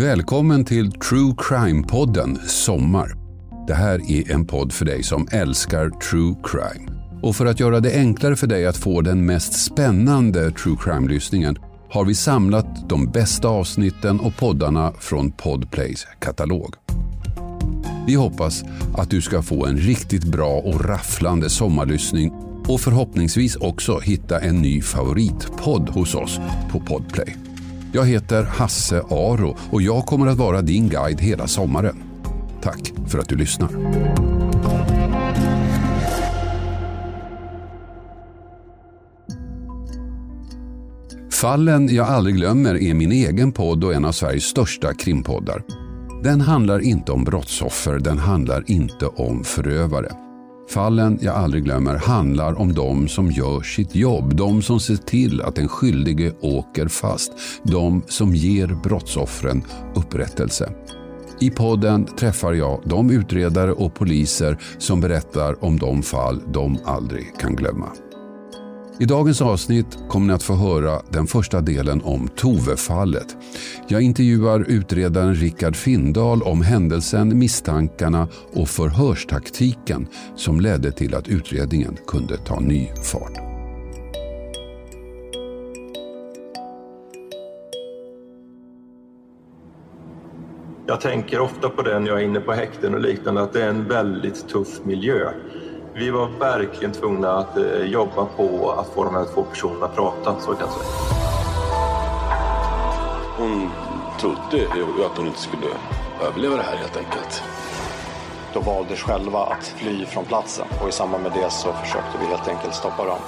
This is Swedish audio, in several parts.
Välkommen till True Crime-podden Sommar. Det här är en podd för dig som älskar true crime. Och för att göra det enklare för dig att få den mest spännande true crime-lyssningen har vi samlat de bästa avsnitten och poddarna från Podplays katalog. Vi hoppas att du ska få en riktigt bra och rafflande sommarlyssning och förhoppningsvis också hitta en ny favoritpodd hos oss på Podplay. Jag heter Hasse Aro och jag kommer att vara din guide hela sommaren. Tack för att du lyssnar. Fallen jag aldrig glömmer är min egen podd och en av Sveriges största krimpoddar. Den handlar inte om brottsoffer, den handlar inte om förövare. Fallen jag aldrig glömmer handlar om de som gör sitt jobb, de som ser till att den skyldige åker fast, de som ger brottsoffren upprättelse. I podden träffar jag de utredare och poliser som berättar om de fall de aldrig kan glömma. I dagens avsnitt kommer ni att få höra den första delen om Tove-fallet. Jag intervjuar utredaren Rickard Findahl om händelsen, misstankarna och förhörstaktiken som ledde till att utredningen kunde ta ny fart. Jag tänker ofta på det när jag är inne på häkten och liknande, att det är en väldigt tuff miljö. Vi var verkligen tvungna att eh, jobba på att få de här två personerna att prata, så kan jag säga. Hon trodde ju att hon inte skulle överleva det här helt enkelt. Då valde själva att fly från platsen och i samband med det så försökte vi helt enkelt stoppa dem.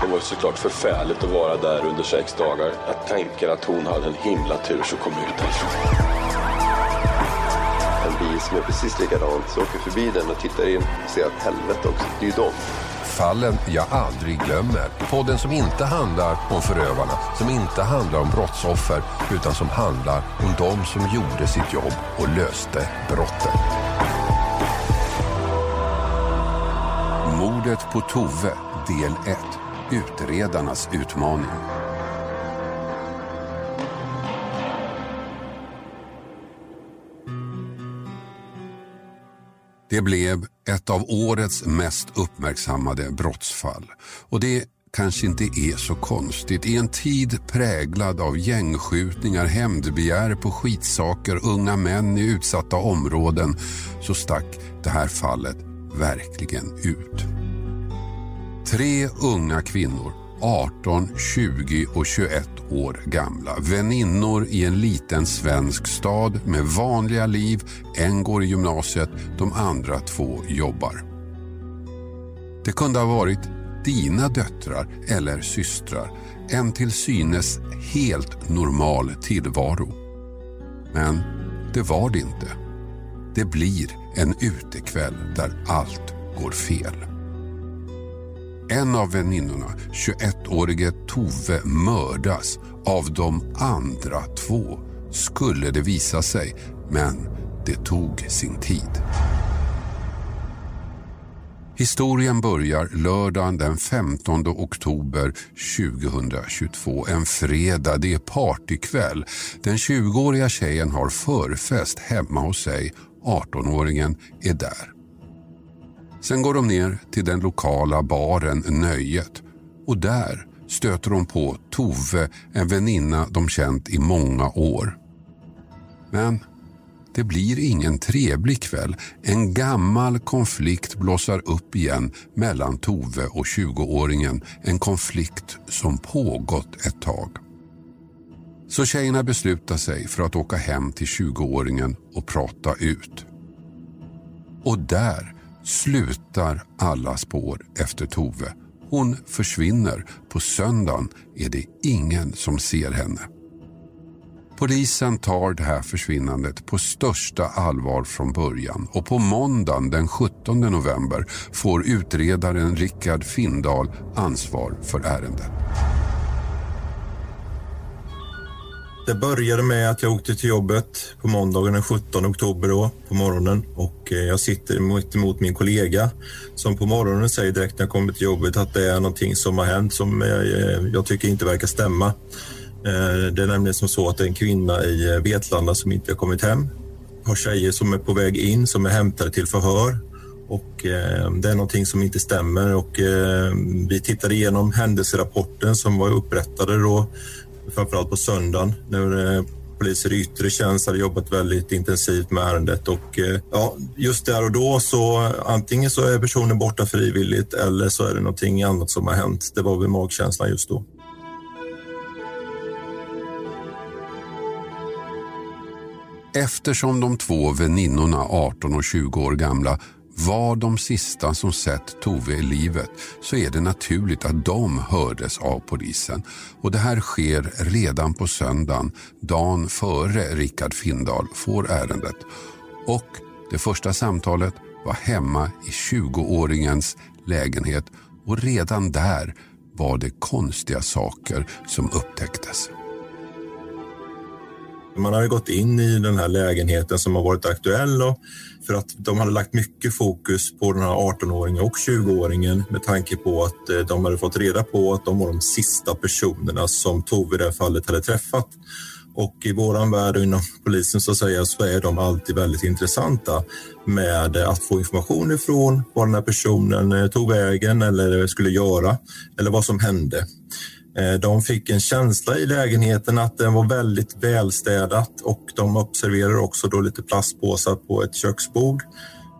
Det var ju såklart förfärligt att vara där under sex dagar. Jag tänker att hon hade en himla tur som kom ut därifrån. Bil som är precis likadant, så åker förbi den och tittar in och ser att helvete också, det är ju dem. Fallen jag aldrig glömmer. Podden som inte handlar om förövarna, som inte handlar om brottsoffer, utan som handlar om de som gjorde sitt jobb och löste brotten. Mordet på Tove, del 1. Utredarnas utmaning. Det blev ett av årets mest uppmärksammade brottsfall. Och det kanske inte är så konstigt. I en tid präglad av gängskjutningar, hämndbegär på skitsaker, unga män i utsatta områden så stack det här fallet verkligen ut. Tre unga kvinnor 18, 20 och 21 år gamla. Väninnor i en liten svensk stad med vanliga liv. En går i gymnasiet, de andra två jobbar. Det kunde ha varit dina döttrar eller systrar. En till synes helt normal tillvaro. Men det var det inte. Det blir en utekväll där allt går fel. En av väninnorna, 21-årige Tove, mördas av de andra två, skulle det visa sig. Men det tog sin tid. Historien börjar lördagen den 15 oktober 2022. En fredag, det är partykväll. Den 20-åriga tjejen har förfest hemma hos sig. 18-åringen är där. Sen går de ner till den lokala baren Nöjet och där stöter de på Tove, en väninna de känt i många år. Men det blir ingen trevlig kväll. En gammal konflikt blossar upp igen mellan Tove och 20-åringen. En konflikt som pågått ett tag. Så tjejerna beslutar sig för att åka hem till 20-åringen och prata ut. Och där slutar alla spår efter Tove. Hon försvinner. På söndagen är det ingen som ser henne. Polisen tar det här försvinnandet på största allvar från början och på måndagen den 17 november får utredaren Rickard Findal ansvar för ärendet. Det började med att jag åkte till jobbet på måndagen den 17 oktober då, på morgonen och eh, jag sitter mitt emot min kollega som på morgonen säger direkt när jag kommer till jobbet att det är någonting som har hänt som jag, jag tycker inte verkar stämma. Det är nämligen som så att det är en kvinna i Vetlanda som inte har kommit hem. Ett par tjejer som är på väg in som är hämtade till förhör och det är någonting som inte stämmer och vi tittade igenom händelserapporten som var upprättade då framförallt på söndagen när eh, poliser i yttre tjänst hade jobbat väldigt intensivt med ärendet och eh, ja, just där och då så antingen så är personen borta frivilligt eller så är det någonting annat som har hänt. Det var väl magkänslan just då. Eftersom de två väninnorna, 18 och 20 år gamla, var de sista som sett Tove i livet så är det naturligt att de hördes av polisen. Och det här sker redan på söndagen, dagen före Rickard Findahl får ärendet. Och det första samtalet var hemma i 20-åringens lägenhet och redan där var det konstiga saker som upptäcktes. Man har gått in i den här lägenheten som har varit aktuell och för att de hade lagt mycket fokus på den här 18-åringen och 20-åringen med tanke på att eh, de hade fått reda på att de var de sista personerna som Tove i det här fallet hade träffat. Och i våran värld och inom polisen så, säga, så är de alltid väldigt intressanta med att få information ifrån var den här personen eh, tog vägen eller skulle göra eller vad som hände. Eh, de fick en känsla i lägenheten att den var väldigt välstädat och de observerar också då lite plastpåsar på ett köksbord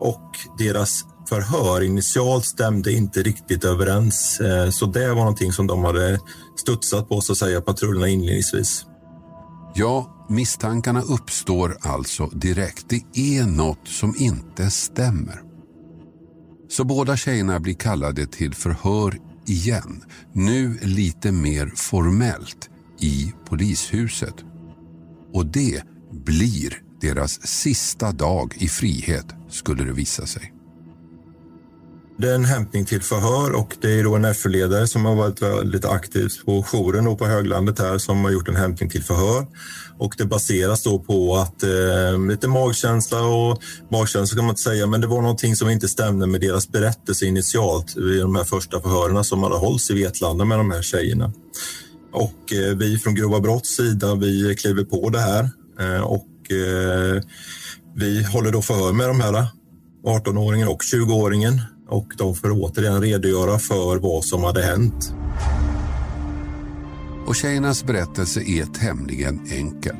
och deras förhör initialt stämde inte riktigt överens. Eh, så det var någonting som de hade studsat på, så att säga, patrullerna inledningsvis. Ja, misstankarna uppstår alltså direkt. Det är något som inte stämmer. Så båda tjejerna blir kallade till förhör igen. Nu lite mer formellt i polishuset. Och det blir deras sista dag i frihet skulle det visa sig. Det är en hämtning till förhör och det är då en FU-ledare som har varit väldigt aktiv på jouren och på höglandet här som har gjort en hämtning till förhör. Och det baseras då på att eh, lite magkänsla och magkänsla kan man inte säga, men det var någonting som inte stämde med deras berättelse initialt vid de här första förhören som hade hållits i Vetlanda med de här tjejerna. Och eh, vi från Grova Brotts sida, vi kliver på det här eh, och eh, vi håller då förhör med de här 18-åringen och 20-åringen och de får återigen redogöra för vad som hade hänt. Och tjejernas berättelse är tämligen enkel.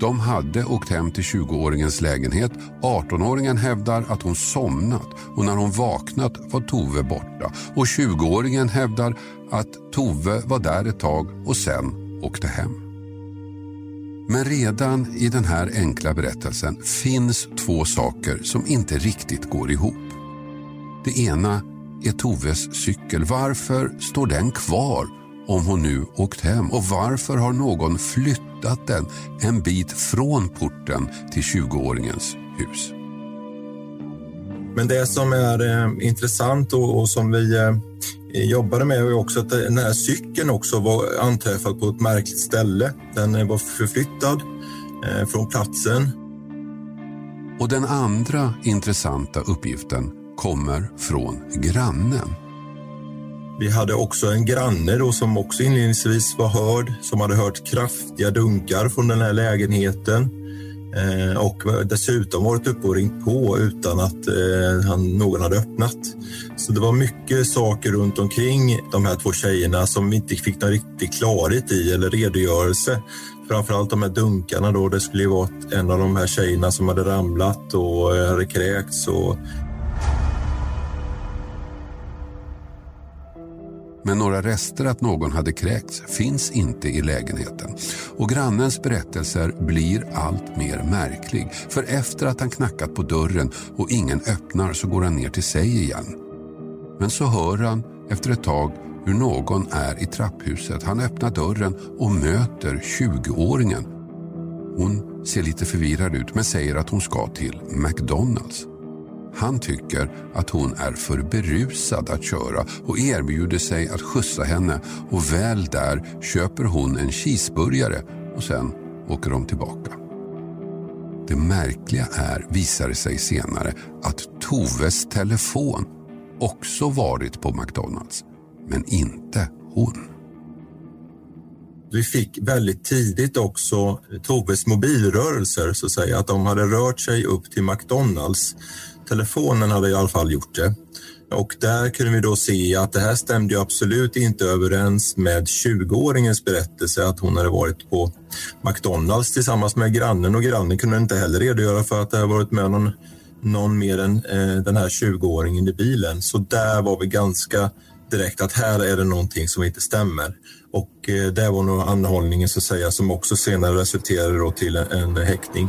De hade åkt hem till 20-åringens lägenhet. 18-åringen hävdar att hon somnat och när hon vaknat var Tove borta. Och 20-åringen hävdar att Tove var där ett tag och sen åkte hem. Men redan i den här enkla berättelsen finns två saker som inte riktigt går ihop. Det ena är Toves cykel. Varför står den kvar om hon nu åkt hem? Och varför har någon flyttat den en bit från porten till 20-åringens hus? Men det som är eh, intressant och, och, som vi eh, jobbade med är också att den här cykeln också var anträffad på ett märkligt ställe. Den var förflyttad eh, från platsen. Och den andra intressanta uppgiften kommer från grannen. Vi hade också en granne då som också inledningsvis var hörd, som hade hört kraftiga dunkar från den här lägenheten eh, och dessutom varit uppe och ringt på utan att eh, han, någon hade öppnat. Så det var mycket saker runt omkring de här två tjejerna som vi inte fick någon riktig klarhet i eller redogörelse. Framförallt de här dunkarna då, det skulle ju vara en av de här tjejerna som hade ramlat och eh, hade kräkts och men några rester att någon hade kräkts finns inte i lägenheten. Och grannens berättelser blir allt mer märklig. För efter att han knackat på dörren och ingen öppnar så går han ner till sig igen. Men så hör han efter ett tag hur någon är i trapphuset. Han öppnar dörren och möter 20-åringen. Hon ser lite förvirrad ut men säger att hon ska till McDonalds. Han tycker att hon är för berusad att köra och erbjuder sig att skjutsa henne och väl där köper hon en cheeseburgare och sen åker de tillbaka. Det märkliga är, visar det sig senare, att Toves telefon också varit på McDonalds, men inte hon. Vi fick väldigt tidigt också Toves mobilrörelser, så att säga, att de hade rört sig upp till McDonalds. Telefonen hade i alla fall gjort det. Och där kunde vi då se att det här stämde absolut inte överens med 20-åringens berättelse att hon hade varit på McDonalds tillsammans med grannen och grannen kunde inte heller redogöra för att det hade varit med någon, någon mer än eh, den här 20-åringen i bilen. Så där var vi ganska direkt att här är det någonting som inte stämmer. Och eh, det var nog anhållningen så att säga som också senare resulterade då till en, en häktning.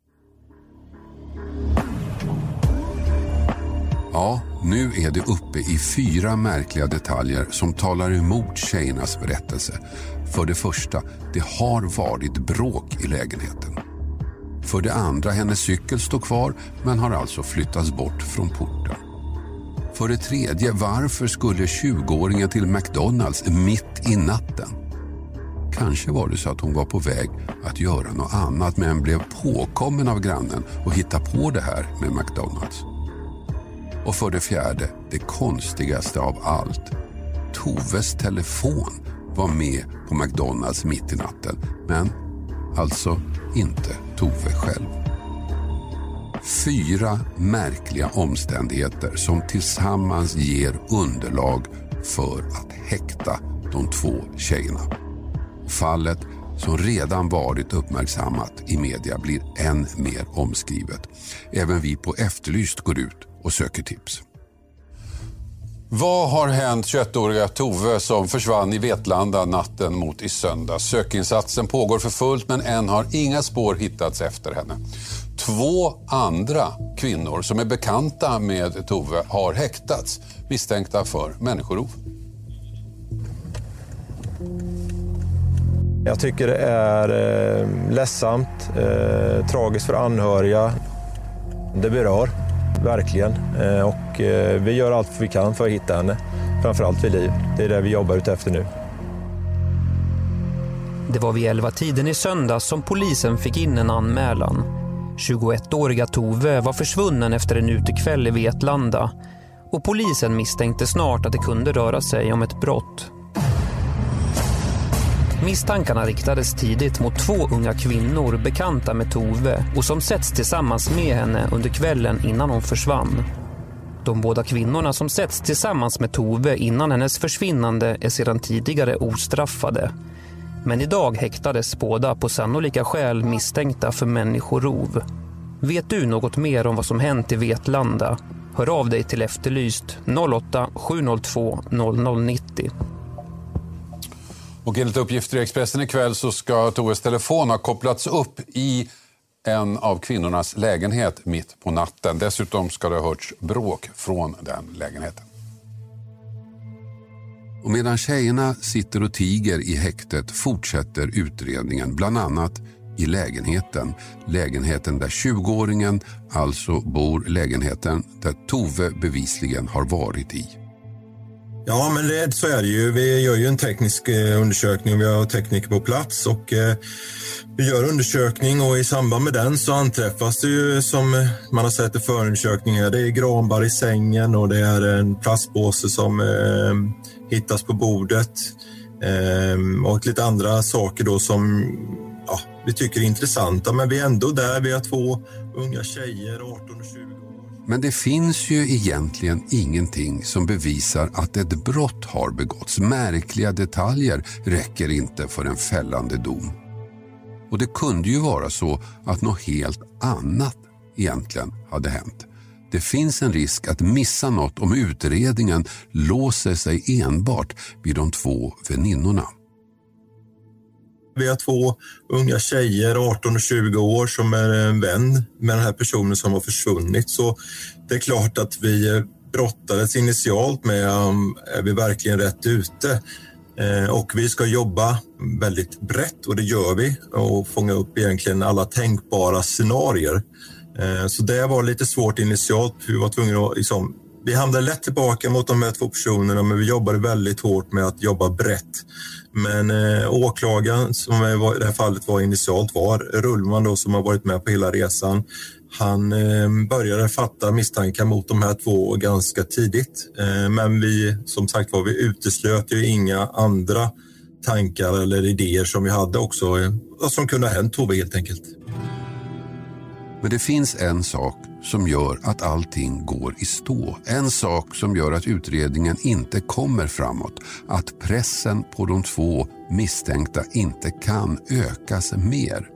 Ja, nu är det uppe i fyra märkliga detaljer som talar emot tjejernas berättelse. För det första, det har varit bråk i lägenheten. För det andra, hennes cykel står kvar men har alltså flyttats bort från porten. För det tredje, varför skulle 20-åringen till McDonalds mitt i natten? Kanske var det så att hon var på väg att göra något annat men blev påkommen av grannen och hittade på det här med McDonalds. Och för det fjärde, det konstigaste av allt. Toves telefon var med på McDonalds mitt i natten, men alltså inte Tove själv. Fyra märkliga omständigheter som tillsammans ger underlag för att häkta de två tjejerna. Fallet som redan varit uppmärksammat i media blir än mer omskrivet. Även vi på Efterlyst går ut och söker tips. Vad har hänt 21-åriga Tove som försvann i Vetlanda natten mot i söndags? Sökinsatsen pågår för fullt men än har inga spår hittats efter henne. Två andra kvinnor som är bekanta med Tove har häktats misstänkta för människorov. Jag tycker det är eh, ledsamt, eh, tragiskt för anhöriga. Det berör, verkligen. Eh, och eh, vi gör allt vi kan för att hitta henne, framförallt vid liv. Det är det vi jobbar ute efter nu. Det var vid 11-tiden i söndags som polisen fick in en anmälan. 21-åriga Tove var försvunnen efter en utekväll i Vetlanda och polisen misstänkte snart att det kunde röra sig om ett brott. Misstankarna riktades tidigt mot två unga kvinnor bekanta med Tove och som setts tillsammans med henne under kvällen innan hon försvann. De båda kvinnorna som setts tillsammans med Tove innan hennes försvinnande är sedan tidigare ostraffade. Men idag häktades båda på sannolika skäl misstänkta för människorov. Vet du något mer om vad som hänt i Vetlanda? Hör av dig till Efterlyst 08 702 0090. Och enligt uppgifter i Expressen ikväll så ska Toves telefon ha kopplats upp i en av kvinnornas lägenhet mitt på natten. Dessutom ska det ha hörts bråk från den lägenheten. Och medan tjejerna sitter och tiger i häktet fortsätter utredningen bland annat i lägenheten. Lägenheten där 20-åringen alltså bor, lägenheten där Tove bevisligen har varit i. Ja, men det, så är det ju. Vi gör ju en teknisk eh, undersökning undersökning. Vi har tekniker på plats och eh, vi gör undersökning och i samband med den så anträffas det ju som man har sett i förundersökningar. Det är granbar i sängen och det är en plastpåse som eh, hittas på bordet eh, och lite andra saker då som ja, vi tycker är intressanta. Men vi är ändå där. Vi har två unga tjejer, 18 och 20. Men det finns ju egentligen ingenting som bevisar att ett brott har begåtts. Märkliga detaljer räcker inte för en fällande dom. Och det kunde ju vara så att något helt annat egentligen hade hänt. Det finns en risk att missa något om utredningen låser sig enbart vid de två väninnorna. Vi har två unga tjejer, 18 och 20 år, som är en vän med den här personen som har försvunnit. Så det är klart att vi brottades initialt med om är vi verkligen rätt ute? Eh, och vi ska jobba väldigt brett och det gör vi och fånga upp egentligen alla tänkbara scenarier. Eh, så det var lite svårt initialt. Vi var tvungna att liksom, vi hamnade lätt tillbaka mot de här två personerna men vi jobbade väldigt hårt med att jobba brett. Men eh, åklagaren som i det här fallet var initialt var Rullman då, som har varit med på hela resan. Han eh, började fatta misstankar mot de här två ganska tidigt. Eh, men vi, som sagt var, vi uteslöt ju inga andra tankar eller idéer som vi hade också, eh, som kunde ha hänt Tove helt enkelt. Men det finns en sak som gör att allting går i stå. En sak som gör att utredningen inte kommer framåt. Att pressen på de två misstänkta inte kan ökas mer.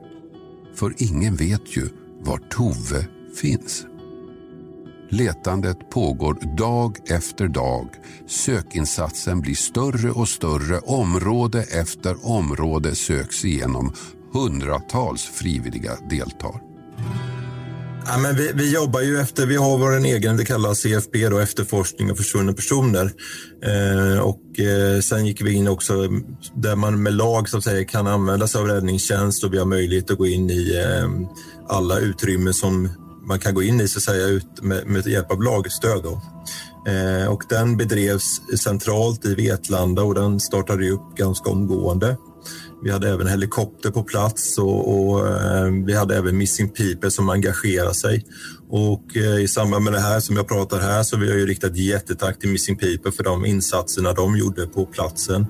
För ingen vet ju var Tove finns. Letandet pågår dag efter dag. Sökinsatsen blir större och större. Område efter område söks igenom. Hundratals frivilliga deltar. Ja, men vi, vi, jobbar ju efter, vi har vår egen, det kallas CFB, då, efterforskning av försvunna personer. Eh, och eh, sen gick vi in också där man med lag så att säga kan använda sig av räddningstjänst och vi har möjlighet att gå in i eh, alla utrymmen som man kan gå in i så att säga ut med, med hjälp av lagstöd. Då. Eh, och den bedrevs centralt i Vetlanda och den startade upp ganska omgående. Vi hade även helikopter på plats och, och eh, vi hade även Missing People som engagerade sig. Och eh, i samband med det här som jag pratar här så vi har ju riktat jättetack till Missing People för de insatserna de gjorde på platsen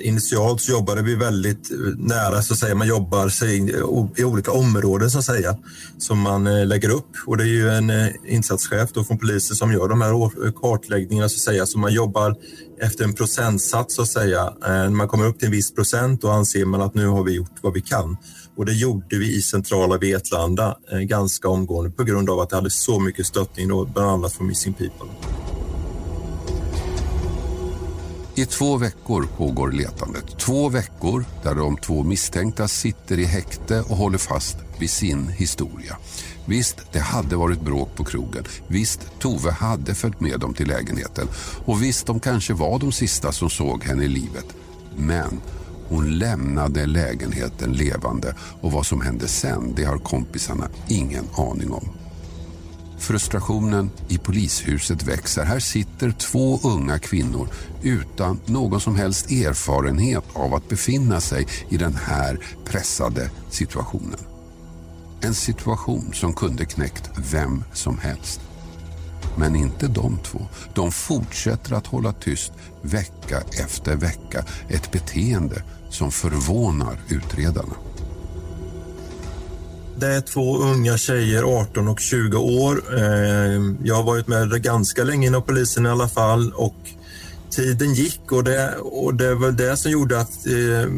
initialt så jobbade vi väldigt eh, nära, så att säga. man jobbar sig i olika områden så att säga, som man eh, lägger upp. Och det är ju en eh, insatschef då från polisen som gör de här kartläggningarna så att säga, så man jobbar efter en procentsats så att säga. När man kommer upp till en viss procent då anser man att nu har vi gjort vad vi kan. Och det gjorde vi i centrala Vetlanda ganska omgående på grund av att det hade så mycket stöttning då, bland annat från Missing People. I två veckor pågår letandet. Två veckor där de två misstänkta sitter i häkte och håller fast vid sin historia. Visst, det hade varit bråk på krogen. Visst, Tove hade följt med dem till lägenheten. Och visst, de kanske var de sista som såg henne i livet. Men hon lämnade lägenheten levande och vad som hände sen, det har kompisarna ingen aning om. Frustrationen i polishuset växer. Här sitter två unga kvinnor utan någon som helst erfarenhet av att befinna sig i den här pressade situationen. En situation som kunde knäckt vem som helst. Men inte de två. De fortsätter att hålla tyst vecka efter vecka. Ett beteende som förvånar utredarna. Det är två unga tjejer, 18 och 20 år. Eh, jag har varit med ganska länge inom polisen i alla fall och tiden gick och det, och det var det som gjorde att eh,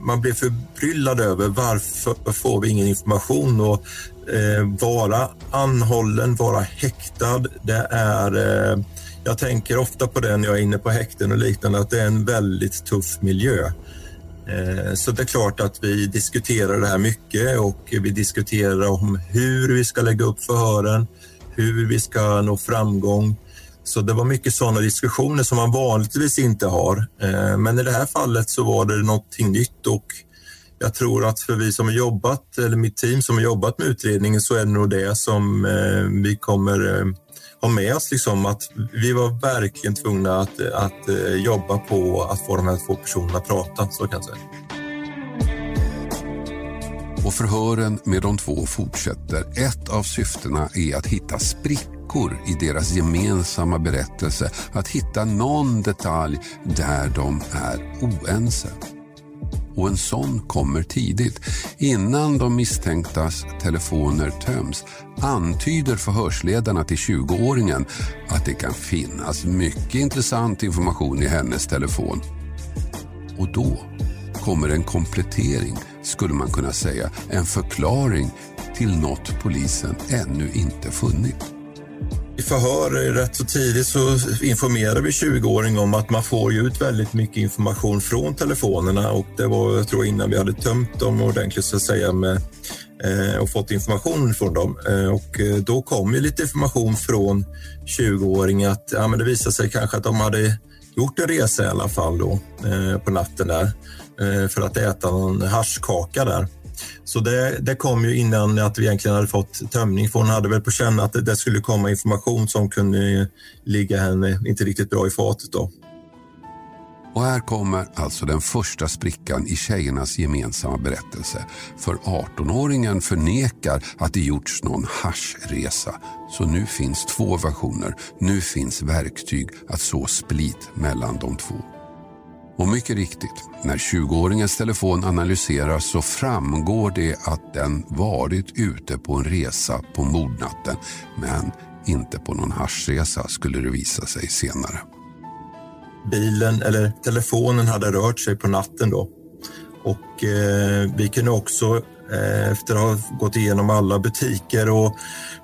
man blev förbryllad över varför får vi ingen information och eh, vara anhållen, vara häktad. Det är, eh, jag tänker ofta på det när jag är inne på häkten och liknande, att det är en väldigt tuff miljö. Eh, så det är klart att vi diskuterar det här mycket och vi diskuterar om hur vi ska lägga upp förhören, hur vi ska nå framgång. Så det var mycket sådana diskussioner som man vanligtvis inte har. Eh, men i det här fallet så var det någonting nytt och jag tror att för vi som har jobbat, eller mitt team som har jobbat med utredningen så är det nog det som eh, vi kommer ha med oss liksom att vi var verkligen tvungna att, att eh, jobba på att få de här två personerna att prata, så kan jag säga. Och förhören med de två fortsätter. Ett av syftena är att hitta sprickor i deras gemensamma berättelse. Att hitta någon detalj där de är oense och en sån kommer tidigt. Innan de misstänktas telefoner töms antyder förhörsledarna till 20-åringen att det kan finnas mycket intressant information i hennes telefon. Och då kommer en komplettering, skulle man kunna säga, en förklaring till något polisen ännu inte funnit. I förhör rätt så tidigt så informerar vi 20-åringen om att man får ju ut väldigt mycket information från telefonerna och det var, jag tror innan vi hade tömt dem ordentligt så att säga med, eh, och fått information från dem. Eh, och eh, då kom ju lite information från 20-åringen att ja, men det visade sig kanske att de hade gjort en resa i alla fall då eh, på natten där eh, för att äta någon haschkaka där. Så det, det kom ju innan att vi egentligen hade fått tömning för hon hade väl på känn att det, det skulle komma information som kunde ligga henne inte riktigt bra i fatet då. Och här kommer alltså den första sprickan i tjejernas gemensamma berättelse. För 18-åringen förnekar att det gjorts någon haschresa. Så nu finns två versioner. Nu finns verktyg att så split mellan de två. Och mycket riktigt, när 20-åringens telefon analyseras så framgår det att den varit ute på en resa på mordnatten. Men inte på någon haschresa skulle det visa sig senare. Bilen eller telefonen hade rört sig på natten då. Och eh, vi kunde också eh, efter att ha gått igenom alla butiker och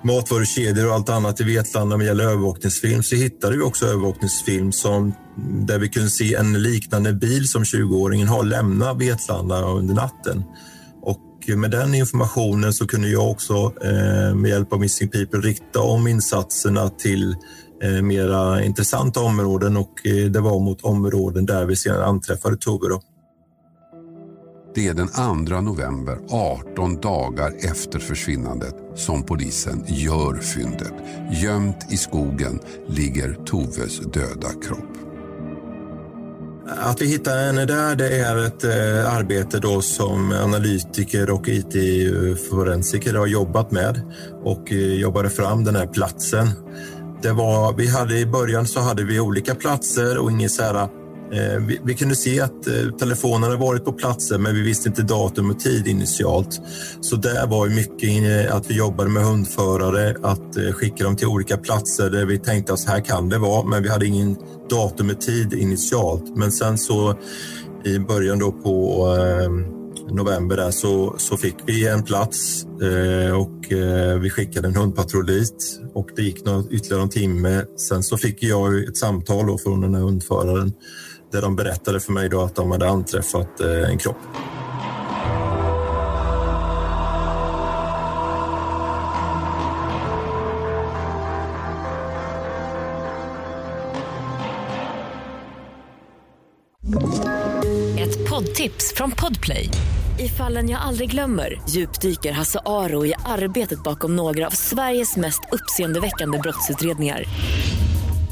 matvarukedjor och allt annat i Vetlanda med gäller övervakningsfilm så hittade vi också övervakningsfilm som, där vi kunde se en liknande bil som 20-åringen har lämnat Vetlanda under natten. Och med den informationen så kunde jag också eh, med hjälp av Missing People rikta om insatserna till eh, mera intressanta områden och det var mot områden där vi sedan anträffade Tove. Det är den 2 november, 18 dagar efter försvinnandet, som polisen gör fyndet. Gömt i skogen ligger Toves döda kropp. Att vi hittar henne där det är ett eh, arbete då som analytiker och IT-forensiker har jobbat med och eh, jobbade fram den här platsen. Det var, vi hade, I början så hade vi olika platser och ingen så här, Eh, vi, vi, kunde se att eh, hade varit på platsen men vi visste inte datum och tid initialt. Så där var mycket eh, att vi jobbade med hundförare, att eh, skicka dem till olika platser där vi tänkte att här kan det vara, men vi hade ingen datum och tid initialt. Men sen så i början då på eh, november där så, så fick vi en plats och vi skickade en hundpatrull dit och det gick någon, ytterligare en timme. Sen så fick jag ett samtal då från den här hundföraren där de berättade för mig då att de hade anträffat eh, en kropp. Ett poddtips från Podplay. I fallen jag aldrig glömmer djupdyker Hasse Aro i arbetet bakom några av Sveriges mest uppseendeväckande brottsutredningar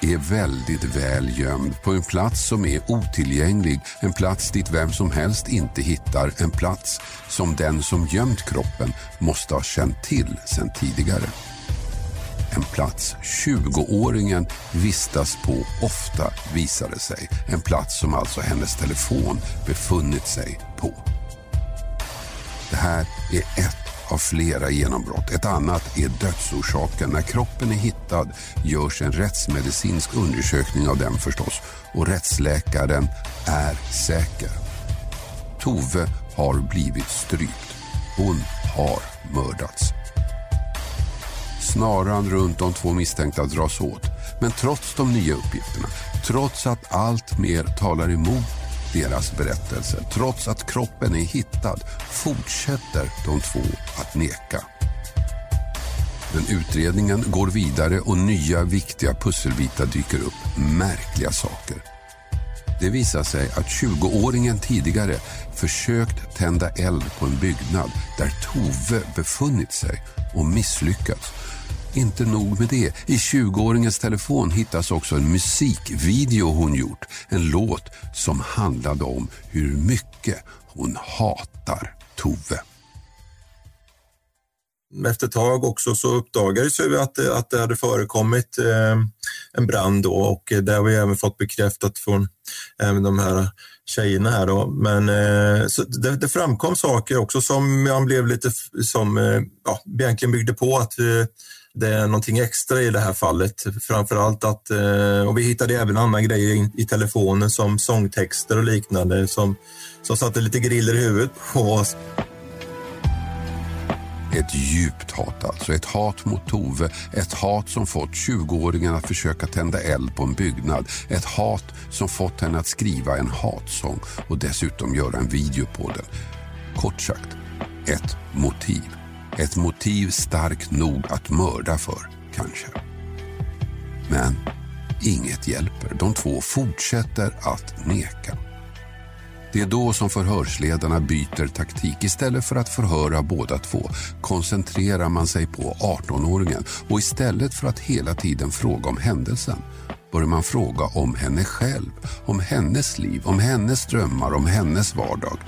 är väldigt väl gömd på en plats som är otillgänglig, en plats dit vem som helst inte hittar, en plats som den som gömt kroppen måste ha känt till sedan tidigare. En plats 20-åringen vistas på ofta visade sig. En plats som alltså hennes telefon befunnit sig på. Det här är ett av flera genombrott. Ett annat är dödsorsaken. När kroppen är hittad görs en rättsmedicinsk undersökning av den förstås och rättsläkaren är säker. Tove har blivit strypt. Hon har mördats. Snaran runt de två misstänkta dras åt. Men trots de nya uppgifterna, trots att allt mer talar emot deras berättelse. Trots att kroppen är hittad fortsätter de två att neka. Men utredningen går vidare och nya viktiga pusselbitar dyker upp. Märkliga saker. Det visar sig att 20-åringen tidigare försökt tända eld på en byggnad där Tove befunnit sig och misslyckats. Inte nog med det. I 20-åringens telefon hittas också en musikvideo hon gjort. En låt som handlade om hur mycket hon hatar Tove. Efter ett tag också så uppdagades ju att, det- att det hade förekommit eh, en brand då och det har vi även fått bekräftat från även de här tjejerna här då. Men eh, så det, det framkom saker också som man blev lite som eh, ja, egentligen byggde på att eh, det är någonting extra i det här fallet. Framförallt att, eh, och vi hittade även andra grejer i, i telefonen som sångtexter och liknande som, som satte lite griller i huvudet på oss. Ett djupt hat alltså. Ett hat mot Tove. Ett hat som fått 20-åringen att försöka tända eld på en byggnad. Ett hat som fått henne att skriva en hatsång och dessutom göra en video på den. Kort sagt, ett motiv. Ett motiv starkt nog att mörda för, kanske. Men inget hjälper. De två fortsätter att neka. Det är då som förhörsledarna byter taktik. Istället för att förhöra båda två koncentrerar man sig på 18-åringen och istället för att hela tiden fråga om händelsen börjar man fråga om henne själv, om hennes liv, om hennes drömmar, om hennes vardag.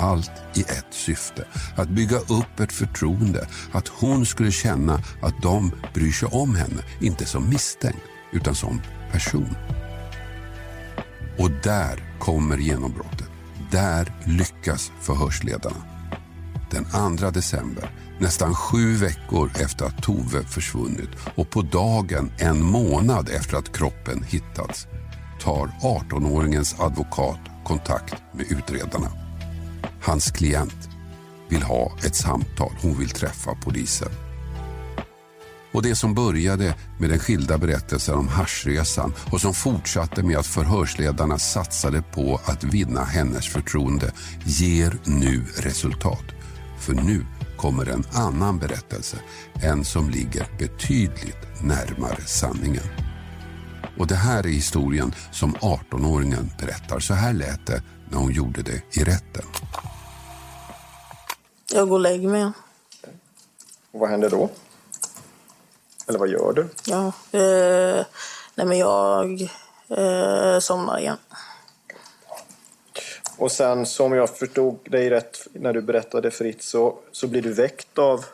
Allt i ett syfte, att bygga upp ett förtroende, att hon skulle känna att de bryr sig om henne, inte som misstänkt utan som person. Och där kommer genombrottet. Där lyckas förhörsledarna. Den 2 december, nästan sju veckor efter att Tove försvunnit och på dagen en månad efter att kroppen hittats tar 18-åringens advokat kontakt med utredarna. Hans klient vill ha ett samtal. Hon vill träffa polisen. Och det som började med den skilda berättelsen om haschresan och som fortsatte med att förhörsledarna satsade på att vinna hennes förtroende ger nu resultat. För nu kommer en annan berättelse, en som ligger betydligt närmare sanningen. Och det här är historien som 18-åringen berättar. Så här lät det när hon gjorde det i rätten. Jag går och lägger mig. Och vad händer då? Eller vad gör du? Ja. Eh, nej men jag eh, somnar igen. Och sen som jag förstod dig rätt när du berättade fritt så, så blir du väckt av...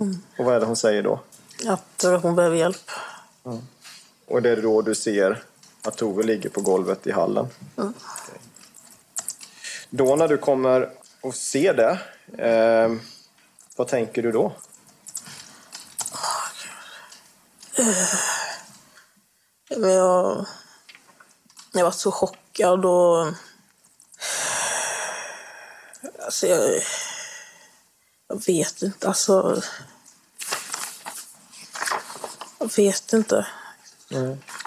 Mm. Och vad är det hon säger då? Att eh, hon behöver hjälp. Och det är då du ser att Tove ligger på golvet i hallen. Mm. Då när du kommer och ser det, eh, vad tänker du då? Men jag, jag var så chockad och... Alltså jag... Jag vet inte, alltså... Jag vet inte.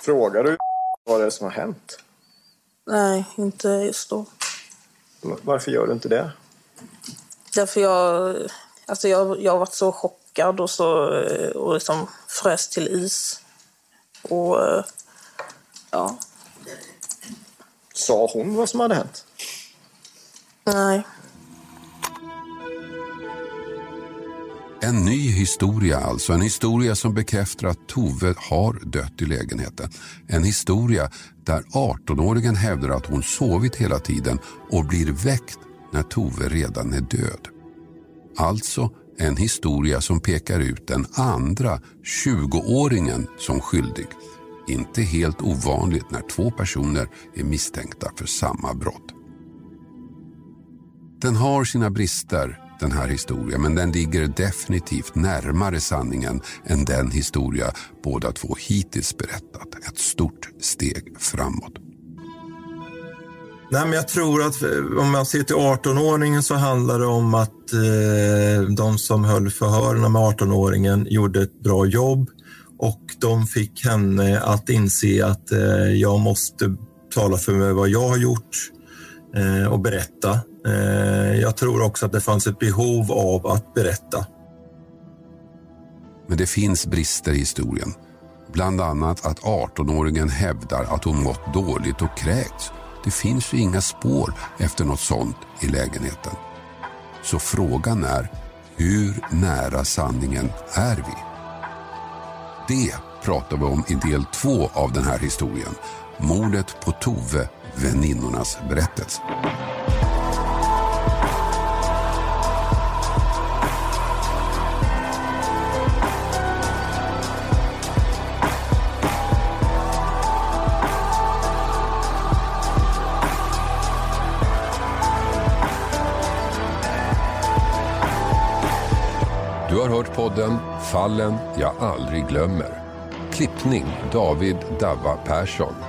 Frågar du vad det är som har hänt? Nej, inte just då. Varför gör du inte det? Därför jag... Alltså jag, jag har varit så chockad och så... Och liksom frös till is. Och... Ja. Sa hon vad som hade hänt? Nej. En ny historia alltså, en historia som bekräftar att Tove har dött i lägenheten. En historia där 18-åringen hävdar att hon sovit hela tiden och blir väckt när Tove redan är död. Alltså en historia som pekar ut den andra 20-åringen som skyldig. Inte helt ovanligt när två personer är misstänkta för samma brott. Den har sina brister, den här historien, men den ligger definitivt närmare sanningen än den historia båda två hittills berättat. Ett stort steg framåt. Nej, men jag tror att eh, om man ser till 18-åringen så handlar det om att eh, de som höll förhören med 18-åringen gjorde ett bra jobb och de fick henne att inse att eh, jag måste tala för mig vad jag har gjort Eh, och berätta. Eh, jag tror också att det fanns ett behov av att berätta. Men det finns brister i historien. Bland annat att 18-åringen hävdar att hon mått dåligt och kräkts. Det finns ju inga spår efter något sånt i lägenheten. Så frågan är, hur nära sanningen är vi? Det pratar vi om i del två av den här historien. Mordet på Tove, väninnornas berättelse. Du har hört podden Fallen jag aldrig glömmer. Klippning David Davva Persson.